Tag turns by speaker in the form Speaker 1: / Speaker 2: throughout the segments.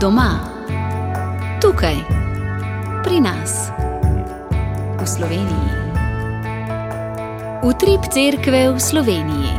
Speaker 1: Doma, tukaj, pri nas, v Sloveniji. Utrip cerkve v Sloveniji.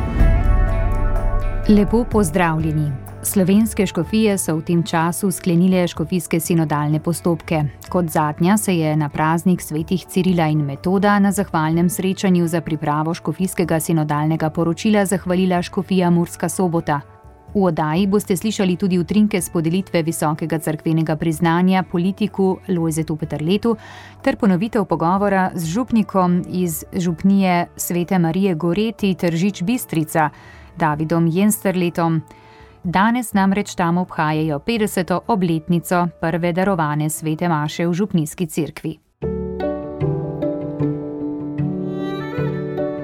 Speaker 2: Lepo pozdravljeni. Slovenske škofije so v tem času sklenile škofijske sinodalne postopke. Kot zadnja se je na praznik svetih Cirila in Metoda na zahvalnem srečanju za pripravo škofijskega sinodalnega poročila zahvalila škofija Murska sobota. V oddaji boste slišali tudi utrinke z podelitve visokega crkvenega priznanja politiku Lojzetu Petrletu ter ponovitev pogovora z župnikom iz župnije Svete Marije Goreti Tržič Bistrica, Davidom Jensterletom. Danes namreč tam obhajajo 50. obletnico prve darovane svete Maše v župnijski cerkvi.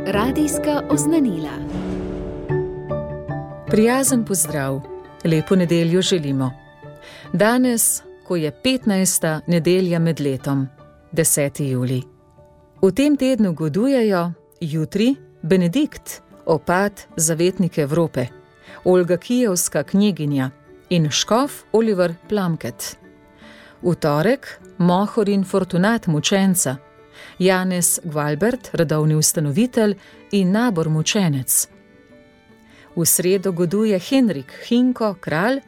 Speaker 1: Radijska oznanila.
Speaker 3: Prijazen pozdrav, lepo nedeljo želimo. Danes, ko je 15. nedelja med letom, 10. juli. V tem tednu godujejo jutri Benedikt, opad zavetnik Evrope. Olga Kijevska knjiginja in škof Oliver Plamket. V torek Mohor in Fortunat mučenca, Janez Gvalbert, redovni ustanovitelj in nabor mučenec. V sredo goduje Henrik Hinko, kralj,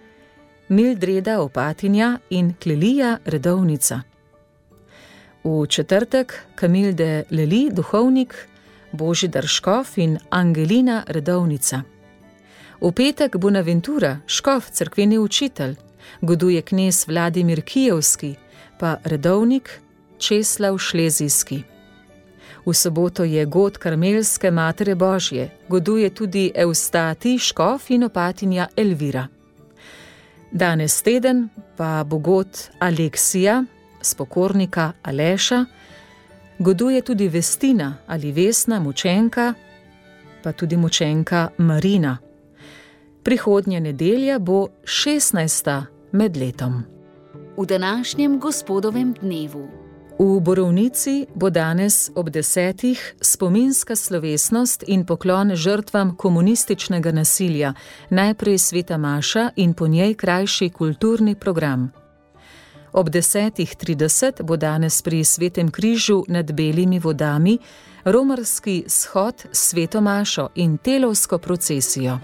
Speaker 3: Mildreda opatinja in Klelija redovnica. V četrtek Kamilde Leli, duhovnik, Božidar Škof in Angelina redovnica. V petek Bonaventura, škof, crkveni učitelj, goduje knes Vladimir Kijevski, pa redovnik Česlav Šlezijski. V soboto je god Karmelske Matere Božje, goduje tudi Eustati, škof in opatinja Elvira. Danes teden pa bo god Aleksija, spokornika Aleša, goduje tudi Vestina ali Vesna, mučenka, pa tudi mučenka Marina. Prihodnja nedelja bo 16. med letom.
Speaker 1: V današnjem gospodovem dnevu.
Speaker 3: V Borovnici bo danes ob desetih spominska slovesnost in poklon žrtvam komunističnega nasilja, najprej sveta Maša in po njej krajši kulturni program. Ob 10.30 bo danes pri Svetem križu nad belimi vodami romarski shod s sveto Mašo in telovsko procesijo.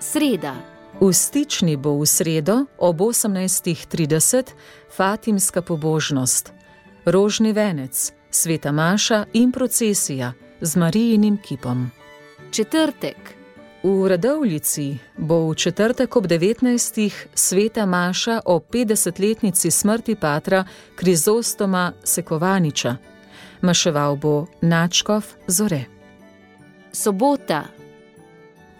Speaker 1: Sreda.
Speaker 3: V stični bo v sredo ob 18.30 Fatimska pobožnost, rožni venec, sveta Maša in procesija z Marijinim kipom.
Speaker 1: Četrtek.
Speaker 3: V Radovljici bo v četrtek ob 19. sveta Maša o 50-letnici smrti patra Krizostoma Sekovaniča. Maševal bo Načkov Zore.
Speaker 1: Sobota.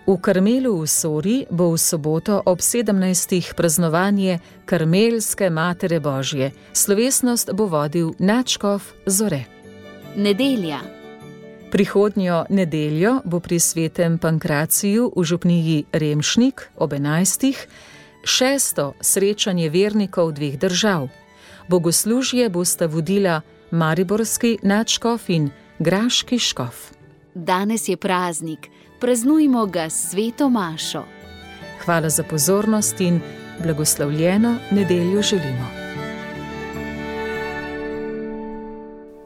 Speaker 3: V Karmelu v Sori bo v soboto ob 17. praznovanje Karmelske Matere Božje. Slovesnost bo vodil Načkov Zore.
Speaker 1: Nedelja.
Speaker 3: Prihodnjo nedeljo bo pri svetem Pankraciju v župniji Remšnik ob 11. šesto srečanje vernikov dveh držav. Bogoslužje bosta vodila Mariborski načkov in Graški škof.
Speaker 1: Danes je praznik, praznujmo ga s sveto Mašo.
Speaker 3: Hvala za pozornost in blagoslovljeno nedeljo želimo.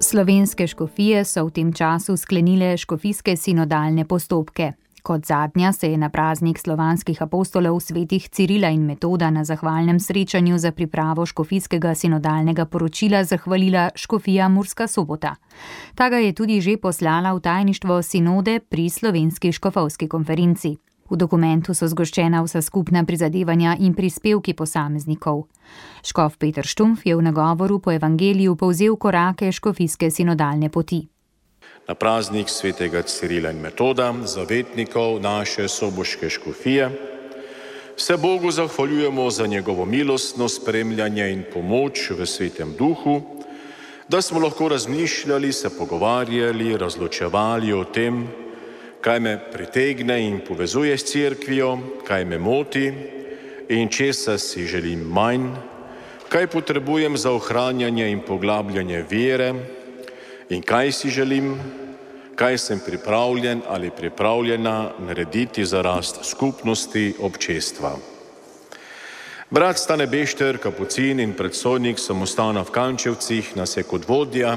Speaker 2: Slovenske škofije so v tem času sklenile škofijske sinodalne postopke. Kot zadnja se je na praznik slovanskih apostolov svetih Cirila in Metoda na zahvalnem srečanju za pripravo škofijskega sinodalnega poročila zahvalila škofija Murska sobota. Ta ga je tudi že poslala v tajništvo sinode pri slovenski škofovski konferenci. V dokumentu so zgoščena vsa skupna prizadevanja in prispevki posameznikov. Škof Peter Štumf je v nagovoru po evangeliju povzel korake škofijske sinodalne poti.
Speaker 4: Na praznik svetega Cirila in Metoda, zavetnikov naše soboške škofije, se Bogu zahvaljujemo za njegovo milostno spremljanje in pomoč v svetem duhu, da smo lahko razmišljali, se pogovarjali, razločevali o tem, kaj me pritegne in povezuje s cerkvijo, kaj me moti in česa si želim manj, kaj potrebujem za ohranjanje in poglabljanje vere in kaj si želim, kaj sem pripravljen ali pripravljena narediti za rast skupnosti občestva. Brat Stane Bešter, kapucin in predsodnik samostana v Kančevcih nas je kot vodja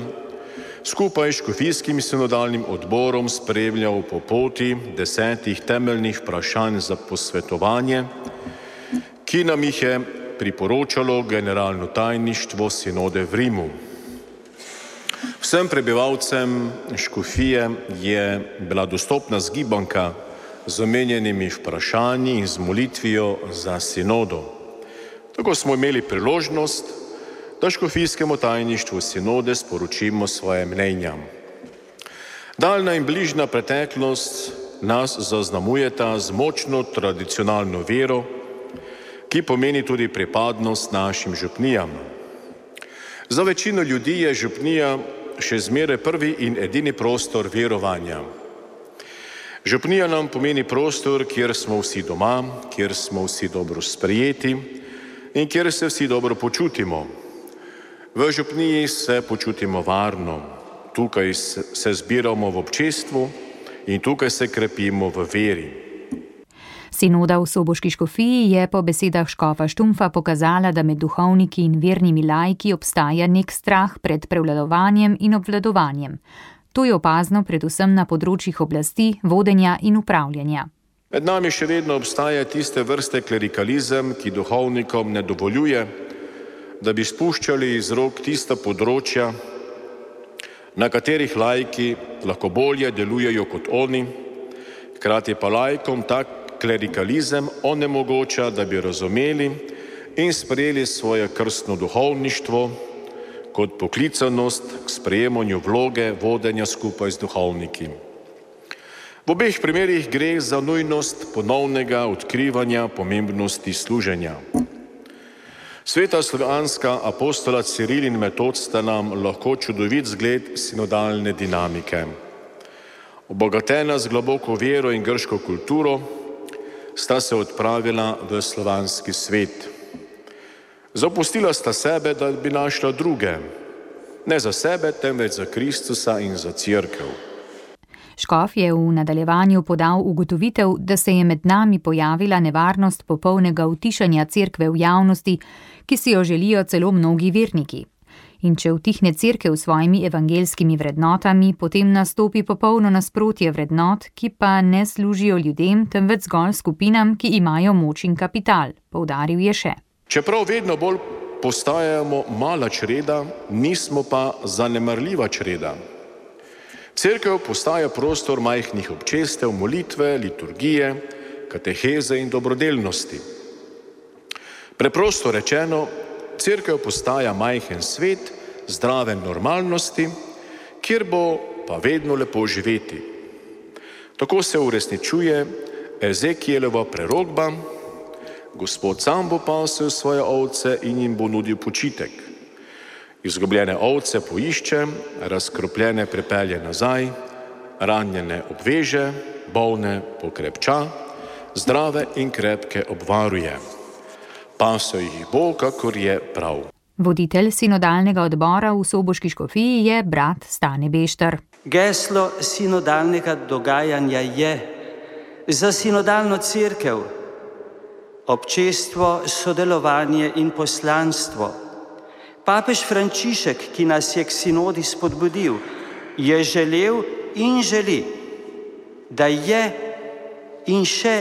Speaker 4: skupaj s škofijskim sinodalnim odborom spremljal po poti desetih temeljnih vprašanj za posvetovanje, ki nam jih je priporočalo generalno tajništvo sinode v Rimu. Vsem prebivalcem Škofije je bila dostopna zgibanka z omenjenimi vprašanji in z molitvijo za sinodo. Tako smo imeli priložnost, da škofijskemu tajništvu sinode sporočimo svoje mnenja. Daljna in bližna preteklost nas zaznamujeta z močno tradicionalno vero, ki pomeni tudi pripadnost našim župnijam. Za večino ljudi je župnija še zmeraj prvi in edini prostor verovanja. Župnija nam pomeni prostor, kjer smo vsi doma, kjer smo vsi dobro sprijeti in kjer se vsi dobro počutimo. V župniji se počutimo varno, tukaj se zbiramo v občestvu in tukaj se krepimo v veri.
Speaker 2: Sinoda v Soboški škofiji je po besedah Škofa Štumfa pokazala, da med duhovniki in vernimi lajki obstaja nek strah pred prevladovanjem in obvladovanjem. To je opazno predvsem na področjih oblasti, vodenja in upravljanja.
Speaker 4: Med nami še vedno obstaja tiste vrste klerikalizem, ki duhovnikom ne dovoljuje, da bi spuščali iz rok tista področja, na katerih lajki lahko bolje delujejo kot oni, hkrati pa lajkom tak klerikalizem onemogoča, da bi razumeli in sprejeli svoje krstno duhovništvo kot poklicanost k sprejemanju vloge vodenja skupaj z duhovniki. V obeh primerih gre za nujnost ponovnega odkrivanja pomembnosti služenja. Sveta slovanska apostola Ciril in Metod sta nam lahko čudovit zgled sinodalne dinamike. Obogatena z globoko vero in grško kulturo, sta se odpravila v slovanski svet. Zapustila sta sebe, da bi našla druge, ne za sebe, temveč za Kristusa in za crkv.
Speaker 2: Škof je v nadaljevanju podal ugotovitev, da se je med nami pojavila nevarnost popolnega utišanja cerkve v javnosti, ki si jo želijo celo mnogi verniki in če vtihne crkev s svojimi evangelskimi vrednotami, potem nastopi popolno nasprotje vrednot, ki pa ne služijo ljudem, temveč zgolj skupinam, ki imajo moč in kapital, poudaril je še.
Speaker 4: Čeprav vedno bolj postajamo mala čreda, nismo pa zanemarljiva čreda. Cerkev postaja prostor majhnih občestev, molitve, liturgije, kateheze in dobrodelnosti. Preprosto rečeno, Cerkev postaja majhen svet, zdrave normalnosti, kjer bo pa vedno lepo živeti. Tako se uresničuje Ezekielova prerogba, Gospod sam bo pasel svoje ovce in jim bo nudil počitek. Izgubljene ovce poišče, razkropljene prepelje nazaj, ranjene obveže, bolne pokrepča, zdrave in krepke obvaruje pa so jih bo, kakor je prav.
Speaker 2: Voditelj sinodalnega odbora v Soboški škofiji je brat Stane Bešter.
Speaker 5: Geslo sinodalnega dogajanja je za sinodalno crkev občestvo, sodelovanje in poslanstvo. Papež Frančišek, ki nas je k sinodi spodbudil, je želel in želi, da je in še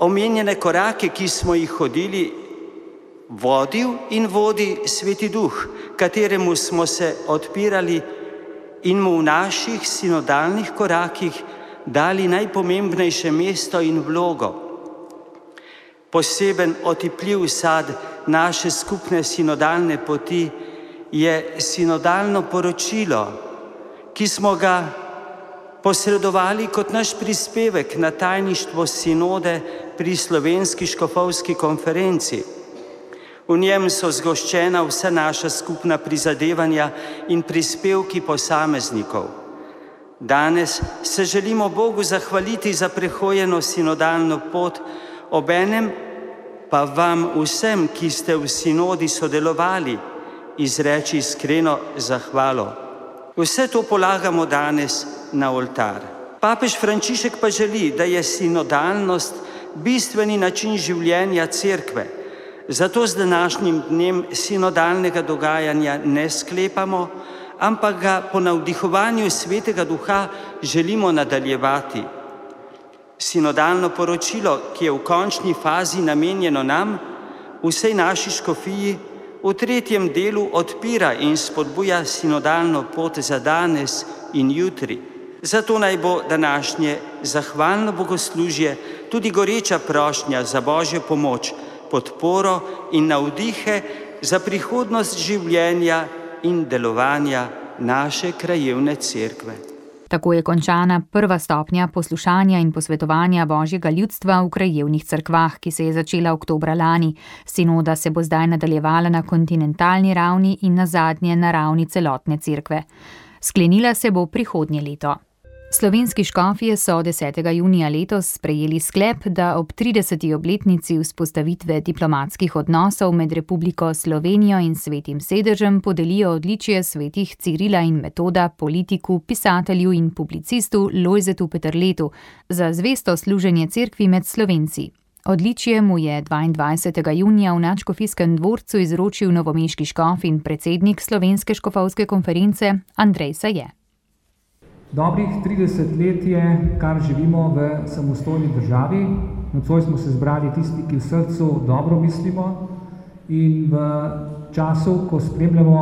Speaker 5: omenjene korake, ki smo jih hodili, vodil in vodi Sveti Duh, kateremu smo se odpirali in mu v naših sinodalnih korakih dali najpomembnejše mesto in vlogo. Poseben otipljiv sad naše skupne sinodalne poti je sinodalno poročilo, ki smo ga posredovali kot naš prispevek na tajništvo sinode pri slovenski škofovski konferenci. V njem so zgoščena vsa naša skupna prizadevanja in prispevki posameznikov. Danes se želimo Bogu zahvaliti za prehojeno sinodalno pot, obenem pa vam vsem, ki ste v sinodi sodelovali, izreči iskreno zahvalo. Vse to polagamo danes na oltar. Papež Frančišek pa želi, da je sinodalnost bistveni način življenja cerkve Zato z današnjim dnem sinodalnega dogajanja ne sklepamo, ampak ga po navdihovanju svetega duha želimo nadaljevati. Sinodalno poročilo, ki je v končni fazi namenjeno nam, vsej naši škofiji, v tretjem delu odpira in spodbuja sinodalno pot za danes in jutri. Zato naj bo današnje zahvalno bogoslužje tudi goreča prošnja za božjo pomoč, podporo in navdihe za prihodnost življenja in delovanja naše krajevne cerkve.
Speaker 2: Tako je končana prva stopnja poslušanja in posvetovanja božjega ljudstva v krajevnih cerkvah, ki se je začela oktobra lani. Sinoda se bo zdaj nadaljevala na kontinentalni ravni in na zadnje na ravni celotne cerkve. Sklenila se bo prihodnje leto. Slovenski škofje so 10. junija letos sprejeli sklep, da ob 30. obletnici vzpostavitve diplomatskih odnosov med Republiko Slovenijo in svetim sedežem podelijo odličje svetih Cirila in Metoda politiku, pisatelju in publicistu Lojzetu Peterletu za zvesto služenje cerkvi med Slovenci. Odličje mu je 22. junija v Načkofijskem dvorcu izročil novomeški škof in predsednik Slovenske škofovske konference Andrej Saje.
Speaker 6: Dobrih 30 let je, kar živimo v samostojni državi. Nocoj smo se zbrali tisti, ki v srcu dobro mislimo in v času, ko spremljamo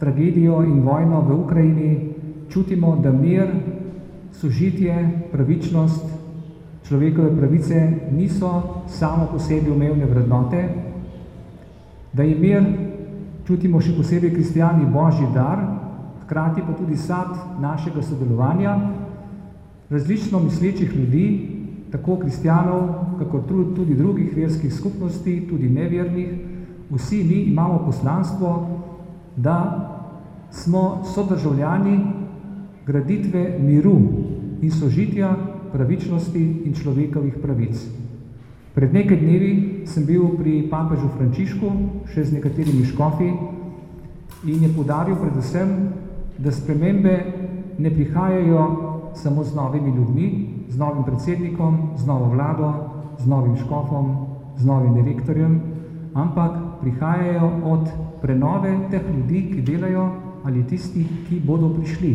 Speaker 6: tragedijo in vojno v Ukrajini, čutimo, da mir, sožitje, pravičnost, človekove pravice niso samo po sebi umevne vrednote, da je mir, čutimo še posebej kristijani, božji dar, hkrati pa tudi sad našega sodelovanja različno mislečih ljudi, tako kristijanov, kako tudi drugih verskih skupnosti, tudi nevernih, vsi mi imamo poslanstvo, da smo sodržavljani graditve miru in sožitja, pravičnosti in človekovih pravic. Pred nekaj dnevi sem bil pri papežu Frančišku, še z nekaterimi škofi, in je podaril predvsem da spremembe ne prihajajo samo z novimi ljudmi, z novim predsednikom, z novo vlado, z novim škofom, z novim direktorjem, ampak prihajajo od prenove teh ljudi, ki delajo, ali tistih, ki bodo prišli.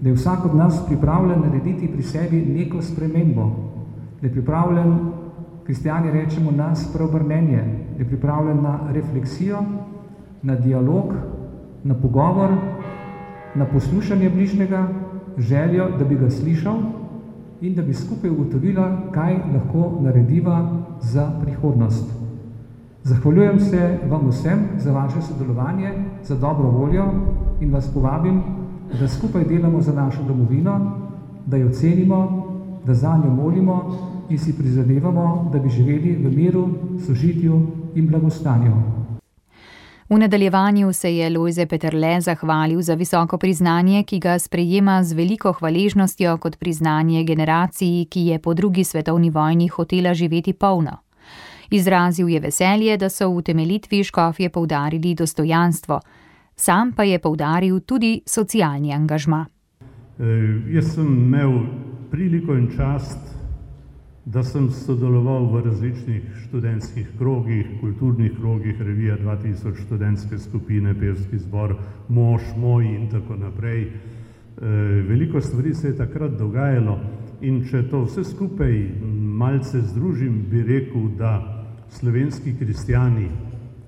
Speaker 6: Da je vsak od nas pripravljen narediti pri sebi neko spremembo, da je pripravljen, kristijani rečemo, na spreobrnenje, da je pripravljen na refleksijo, na dialog, na pogovor, na poslušanje bližnjega, željo, da bi ga slišal in da bi skupaj ugotovila, kaj lahko narediva za prihodnost. Zahvaljujem se vam vsem za vaše sodelovanje, za dobro voljo in vas povabim, da skupaj delamo za našo domovino, da jo cenimo, da za njo molimo in si prizadevamo, da bi živeli v miru, sožitju in blagostanju.
Speaker 2: V nadaljevanju se je Lojze Peterle zahvalil za visoko priznanje, ki ga sprejema z veliko hvaležnostjo kot priznanje generaciji, ki je po drugi svetovni vojni hotela živeti polno. Izrazil je veselje, da so v utemelitvi škofje poudarili dostojanstvo, sam pa je poudaril tudi socialni angažma.
Speaker 7: E, jaz sem imel priliko in čast da sem sodeloval v različnih študentskih krogih, kulturnih krogih, revija 2000, študentske skupine, pevski zbor, mož moj in tako naprej. E, veliko stvari se je takrat dogajalo in če to vse skupaj malce združim, bi rekel, da slovenski kristijani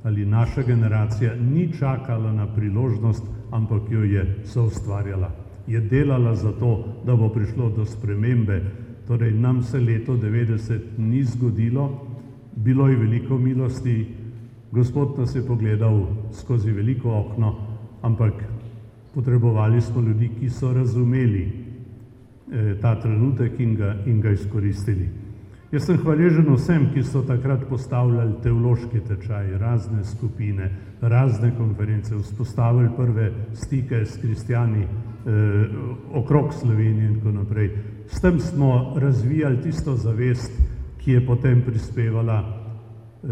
Speaker 7: ali naša generacija ni čakala na priložnost, ampak jo je soustvarjala. Je delala za to, da bo prišlo do spremembe, Torej, nam se leto 90 ni zgodilo, bilo je veliko milosti, Gospod nas je pogledal skozi veliko okno, ampak potrebovali smo ljudi, ki so razumeli eh, ta trenutek in ga, in ga izkoristili. Jaz sem hvaležen vsem, ki so takrat postavljali teološki tečaj, razne skupine, razne konference, vzpostavili prve stike s kristijani eh, okrog Slovenije in tako naprej. S tem smo razvijali tisto zavest, ki je potem prispevala eh,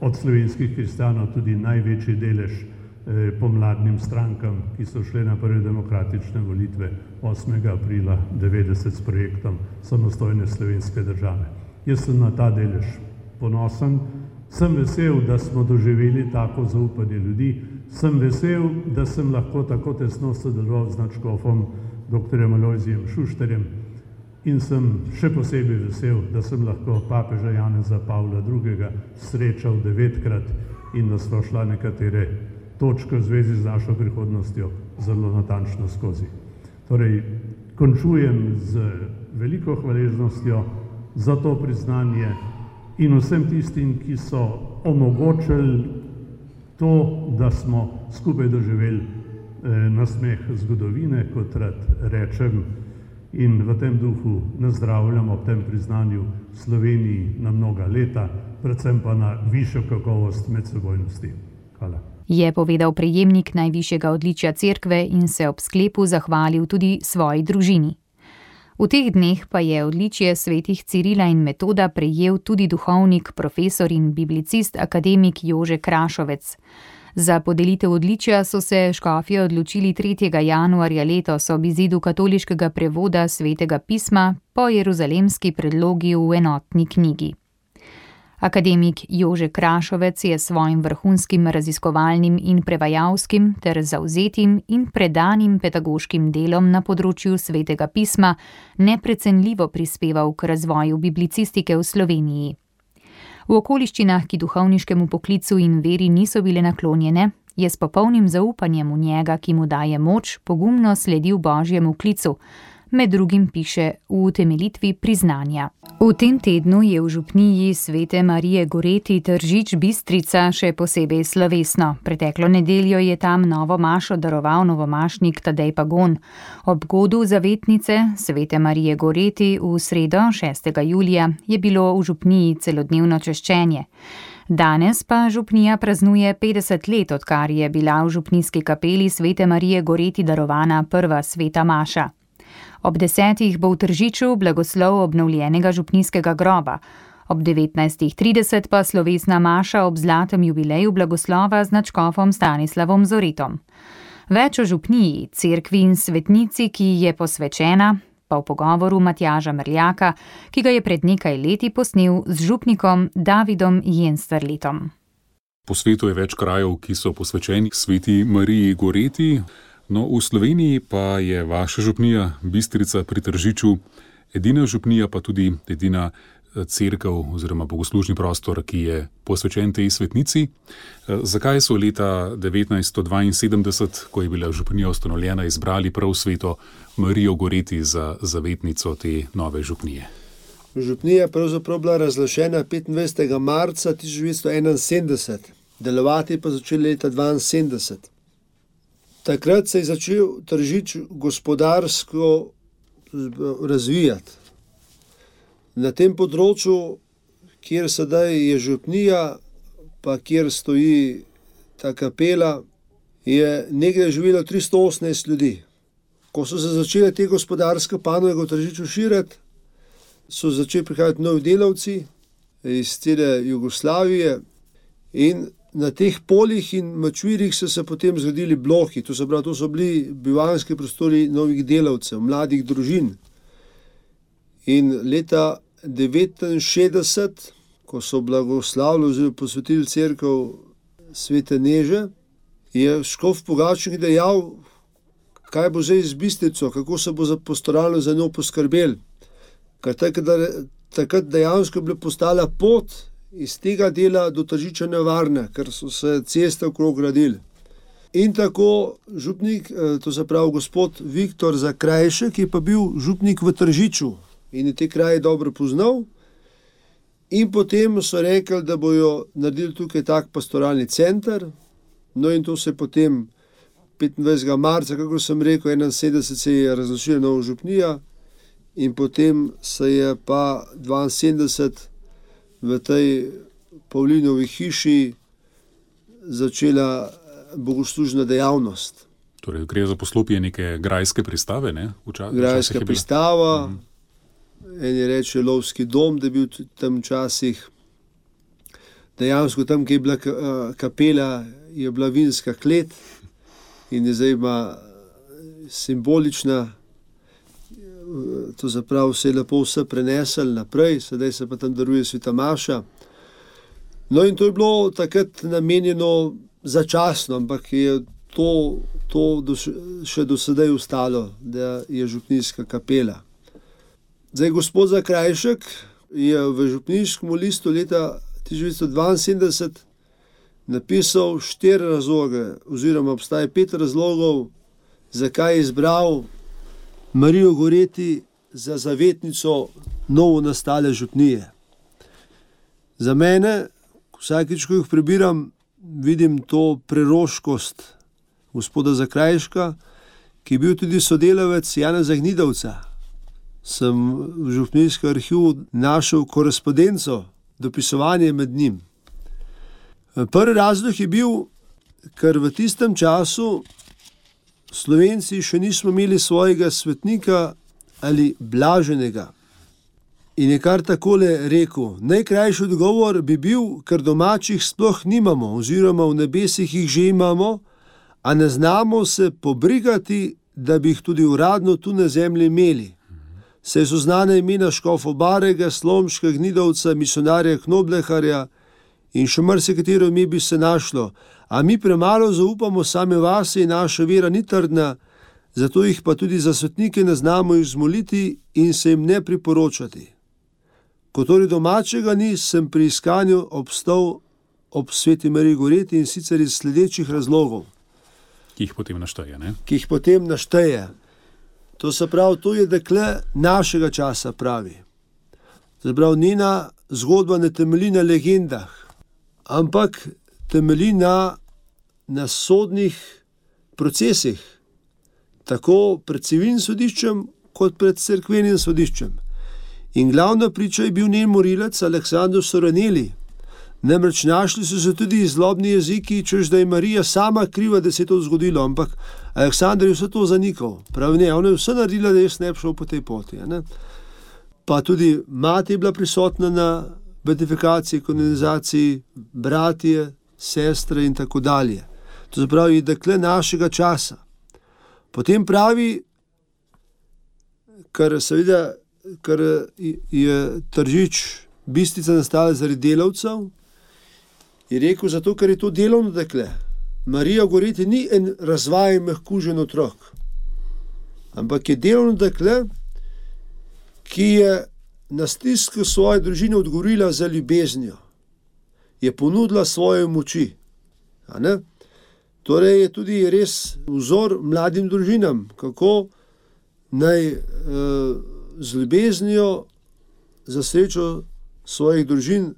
Speaker 7: od slovenskih kristijanov tudi največji delež eh, pomladnim strankam, ki so šle na prve demokratične volitve 8. aprila 90 s projektom samostojne slovenske države. Jaz sem na ta delež ponosen, Sem vesel, da smo doživeli tako zaupanje ljudi, sem vesel, da sem lahko tako tesno sodeloval z načkofom dr. Malojzijem Šušterjem in sem še posebej vesel, da sem lahko papeža Janeza Pavla II. srečal devetkrat in da smo šla nekatere točke v zvezi z našo prihodnostjo zelo natančno skozi. Torej, končujem z veliko hvaležnostjo za to priznanje in vsem tistim, ki so omogočili to, da smo skupaj doživeli eh, nasmeh zgodovine, kot rad rečem, in v tem duhu nazdravljamo ob tem priznanju Sloveniji na mnoga leta, predvsem pa na višjo kakovost medsebojnosti. Hvala
Speaker 2: je povedal prejemnik najvišjega odličja cerkve in se ob sklepu zahvalil tudi svoji družini. V teh dneh pa je odličje svetih Cirila in Metoda prejel tudi duhovnik, profesor in biblicist akademik Jože Krašovec. Za podelitev odličja so se škofje odločili 3. januarja letos ob izidu katoliškega prevoda svetega pisma po jeruzalemski predlogi v enotni knjigi. Akademik Jože Krašovec je svojim vrhunskim raziskovalnim in prevajalskim ter zauzetim in predanim pedagoškim delom na področju svetega pisma neprecenljivo prispeval k razvoju biblicistike v Sloveniji. V okoliščinah, ki duhovniškemu poklicu in veri niso bile naklonjene, je s popolnim zaupanjem v njega, ki mu daje moč, pogumno sledil božjemu klicu med drugim piše v utemelitvi priznanja. V tem tednu je v župniji svete Marije Goreti Tržič Bistrica še posebej slovesno. Preteklo nedeljo je tam novo mašo daroval novomašnik Tadej Pagon. Ob godu zavetnice svete Marije Goreti v sredo 6. julija je bilo v župniji celodnevno češčenje. Danes pa župnija praznuje 50 let, odkar je bila v župnijski kapeli svete Marije Goreti darovana prva sveta maša. Ob desetih bo v Tržiču blagoslov obnovljenega župnijskega groba, ob 19.30 pa slovesna maša ob zlatem jubileju blagoslova z načkofom Stanislavom Zoritom. Več o župniji, cerkvi in svetnici, ki je posvečena, pa v pogovoru Matjaža Mrljaka, ki ga je pred nekaj leti posnel z župnikom Davidom Jensterletom.
Speaker 8: Po svetu je več krajev, ki so posvečeni sveti Mariji Goreti. No, v Sloveniji pa je vaša župnija, Bistrica pri Tržiču, edina župnija, pa tudi edina eh, crkva oziroma bogoslužni prostor, ki je posvečen tej svetnici. Eh, zakaj so leta 1972, ko je bila župnija ustanovljena, izbrali prav sveto Marijo Goreti za zavetnico te nove župnije?
Speaker 9: Župnija je pravzaprav bila razglašena 25. marca 1971, delovati pa začela leta 1972. Takrat se je začel tržič gospodarsko razvijati. Na tem področju, kjer sedaj je župnija, pa kjer stoji ta kapela, je nekaj živelo 318 ljudi. Ko so se začele te gospodarske panoge v tržiču širiti, so začeli prihajati novi delavci iz cele Jugoslavije in na teh poljih in mačvirih so se potem zgradili bloki, to, pravi, to so bili bivanski prostori novih delavcev, mladih družin. In leta 1969, ko so blagoslavili oziroma posvetili crkvo svete Neže, je Škof Pogačnik dejal, kaj bo zdaj z bistrico, kako se bo za postoralno za njo poskrbel. Ker takrat dejansko je bila postala pot iz tega dela do Tržiča nevarne, ker so se ceste okrog gradili. In tako župnik, eh, to se pravi gospod Viktor Zakrajšek, ki je pa bil župnik v Tržiču in je te kraje dobro poznal. In potem so rekli, da bodo naredili tukaj tak pastoralni center. No, in to se je potem 25. marca, kako sem rekel, 71 se je razločila nova župnija, in potem se je pa 72 v tej Pavlinovi hiši začela bogoslužna dejavnost.
Speaker 8: Torej, gre za poslopje neke grajske pristave? Ne?
Speaker 9: Vča, grajska pristava, mhm. en je reče lovski dom, da je bil tam včasih. Dejansko tam, kjer je bila eh, kapela, je bila vinska klet in je zdaj ima simbolična to zapravo se je lepo vse prenesel naprej, sedaj se pa tam daruje sveta Maša. No, in to je bilo takrat namenjeno začasno, ampak je to, to do, še do sedaj ostalo, da je župnijska kapela. Zdaj, gospod Zakrajšek je v župnijskem listu leta 1972 napisal štiri razloge, oziroma obstaja pet razlogov, zakaj je izbral Marijo Goreti za zavetnico novo nastale župnije. Za mene, vsakeč, ko jih prebiram, vidim to preroškost gospoda Zakrajška, ki je bil tudi sodelavec Jana Zagnidovca. Sem v župnijskem arhivu našel korespondenco, dopisovanje med njim. Prvi razlog je bil, ker v tistem času Slovenci še nismo imeli svojega svetnika ali blaženega. In je kar takole rekel: Najkrajši odgovor bi bil, ker domačih sploh nimamo, oziroma v nebesih jih že imamo, a ne znamo se pobrigati, da bi jih tudi uradno tu na zemlji imeli. Se so znane imena Škofa Barega, Slomška, Gnidovca, misionarja Knobleharja in še marsikatero ime bi se našlo, a mi premalo zaupamo same vase in naša vera ni trdna, zato jih pa tudi za svetnike ne znamo izmoliti in se jim ne priporočati. Ko torej domačega ni, sem pri iskanju obstal ob sveti Mariji Goreti in sicer iz sledečih razlogov.
Speaker 8: Ki jih potem našteje. Ne?
Speaker 9: Ki jih potem našteje. To se pravi, to je dekle našega časa, pravi. Zabrav njena zgodba ne temelji na legendah, ampak temelji na, na sodnih procesih, tako pred civilnim sodiščem, kot pred crkvenim sodiščem. In glavna priča je bil njen morilec Aleksandr Soraneli. Namreč našli so se tudi zlobni jeziki, čež da je Marija sama kriva, da se je to zgodilo, ampak Aleksandr je vse to zanikal. Prav ne, ona je vse naredila, da je ne bi šel po tej poti. Pa tudi mati je bila prisotna na beatifikaciji, kanonizaciji, bratje, sestre in tako dalje. To se pravi, je našega časa. Potem pravi, kar seveda, ker je tržič bistica nastala zaradi delavcev, je rekel, zato ker je to delovno dekle. Marija Goreti ni en razvajen, mehkužen otrok, ampak je delovno dekle, ki je na stisko svoje družine odgovorila za ljubeznijo, je ponudila svoje moči. Torej je tudi res vzor mladim družinam, kako naj eh, z ljubeznijo za srečo svojih družin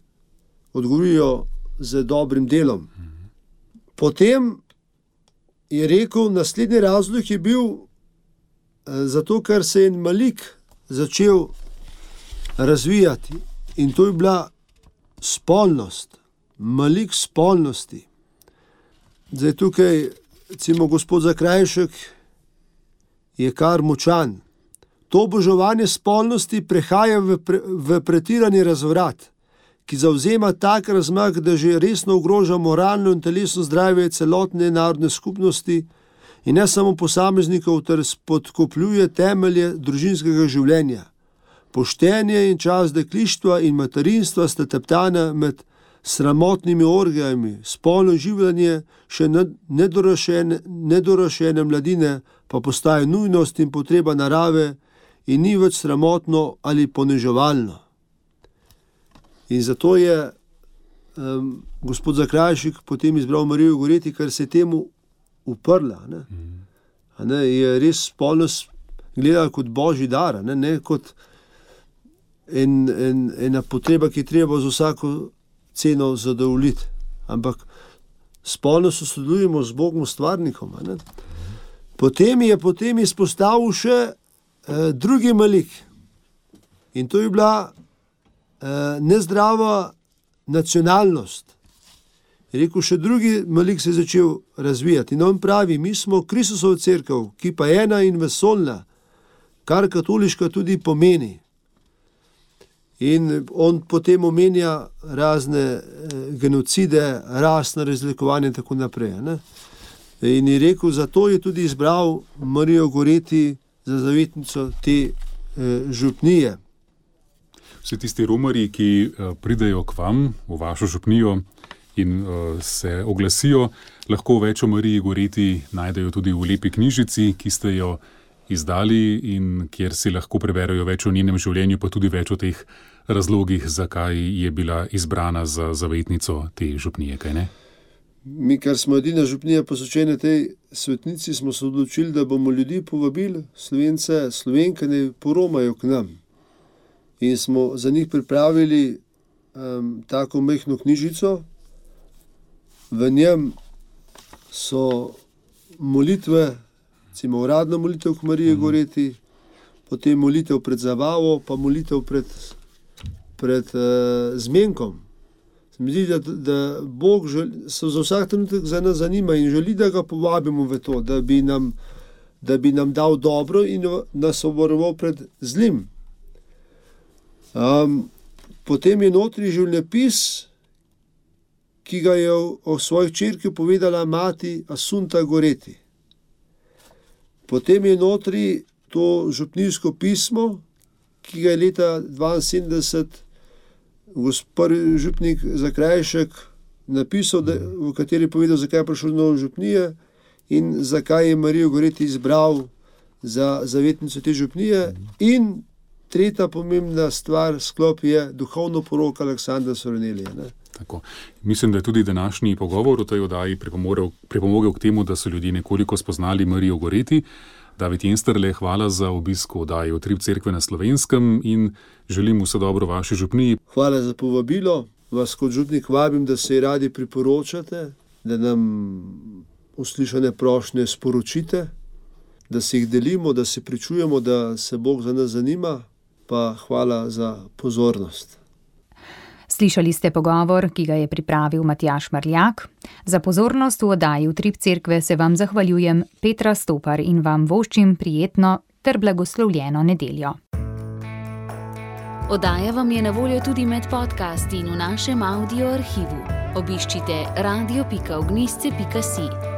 Speaker 9: odgovorijo z dobrim delom. Potem je rekel, naslednji razlog je bil eh, zato, ker se je Malik začel razvijati in to je bila spolnost, Malik spolnosti. Zdaj tukaj, recimo, gospod Zakrajšek je kar močan. To oboževanje spolnosti prehaja v, pre, v pretirani razvrat, ki zauzema tak razmah, da že resno ogroža moralno in telesno zdravje celotne narodne skupnosti in ne samo posameznikov, ter spodkopljuje temelje družinskega življenja. Poštenje in čas deklištva in materinstva sta teptana med sramotnimi orgijami, spolno življenje še nedorašene, nedorašene mladine pa postaje nujnost in potreba narave in ni več sramotno ali poneževalno. In zato je um, gospod Zakrajšik potem izbral Marijo Goreti, ker se je temu uprla. Ne? Ne, je res spolnost gledala kot božji dar, ne, ne kot en, en, ena potreba, ki je treba za vsako ceno zadovoljiti. Ampak spolno sodelujemo z Bogom, stvarnikom. Potem je potem izpostavil še eh, drugi malik. In to je bila eh, nezdrava nacionalnost. Je rekel, še drugi malik se je začel razvijati. In on pravi, mi smo Kristusov crkva, ki pa je ena in vesolna, kar katoliška tudi pomeni. In on potem omenja razne eh, genocide, rasne razlikovanje in tako naprej. Ne? In je rekel, zato je tudi izbral Marijo Goreti za zavetnico te eh, župnije.
Speaker 8: Vsi tisti romari, ki uh, pridejo k vam, v vašo župnijo in uh, se oglasijo, lahko več o Mariji Goreti najdejo tudi v lepi knjižici, ki ste jo izdali in kjer si lahko preberejo več o njenem življenju, pa tudi več o teh razlogih, zakaj je bila izbrana za zavetnico te župnije.
Speaker 9: Mi, ker smo edina župnija posvečena tej svetnici, smo se odločili, da bomo ljudi povabili, slovence, slovenke, da poromajo k nam. In smo za njih pripravili um, tako mehko knjižico, v njem so molitve, recimo uradna molitev k Mariji mm. Goreti, potem molitev pred zabavo, pa molitev pred, pred uh, zmenkom. Zdi, da, da Bog želi, se za vsak trenutek za nas zanima in želi, da ga povabimo v to, da bi nam, da bi nam dal dobro in nas obvaroval pred zlim. Um, potem je notri življenjepis, ki ga je o, o svoji črki povedala mati Asunta Goreti. Potem je notri to župnijsko pismo, ki ga je leta 1972 gospod župnik Zakrajšek napisal, da, v kateri je povedal, zakaj je prišel do župnije in zakaj je Marijo Goreti izbral za zavetnico te župnije. In tretja pomembna stvar, sklop je duhovno poroko Aleksandra Sorenelija.
Speaker 8: Tako. Mislim, da je tudi današnji pogovor o tej oddaji pripomogel k temu, da so ljudje nekoliko spoznali Marijo Goreti. David Jensterle, hvala za obisk oddaji v Trib Cerkve na Slovenskem in želim vse dobro vaši župniji.
Speaker 9: Hvala za povabilo. Vas kot župnik vabim, da se radi priporočate, da nam uslišane prošnje sporočite, da se jih delimo, da se pričujemo, da se Bog za nas zanima. Pa hvala za pozornost.
Speaker 2: Slišali ste pogovor, ki ga je pripravil Matjaš Marljak. Za pozornost v oddaji v Trip Cerkve se vam zahvaljujem Petra Stopar in vam voščim prijetno ter blagoslovljeno nedeljo.
Speaker 1: Oddaja vam je na voljo tudi med podcasti in v našem audio arhivu. Obiščite radio.ognisce.si.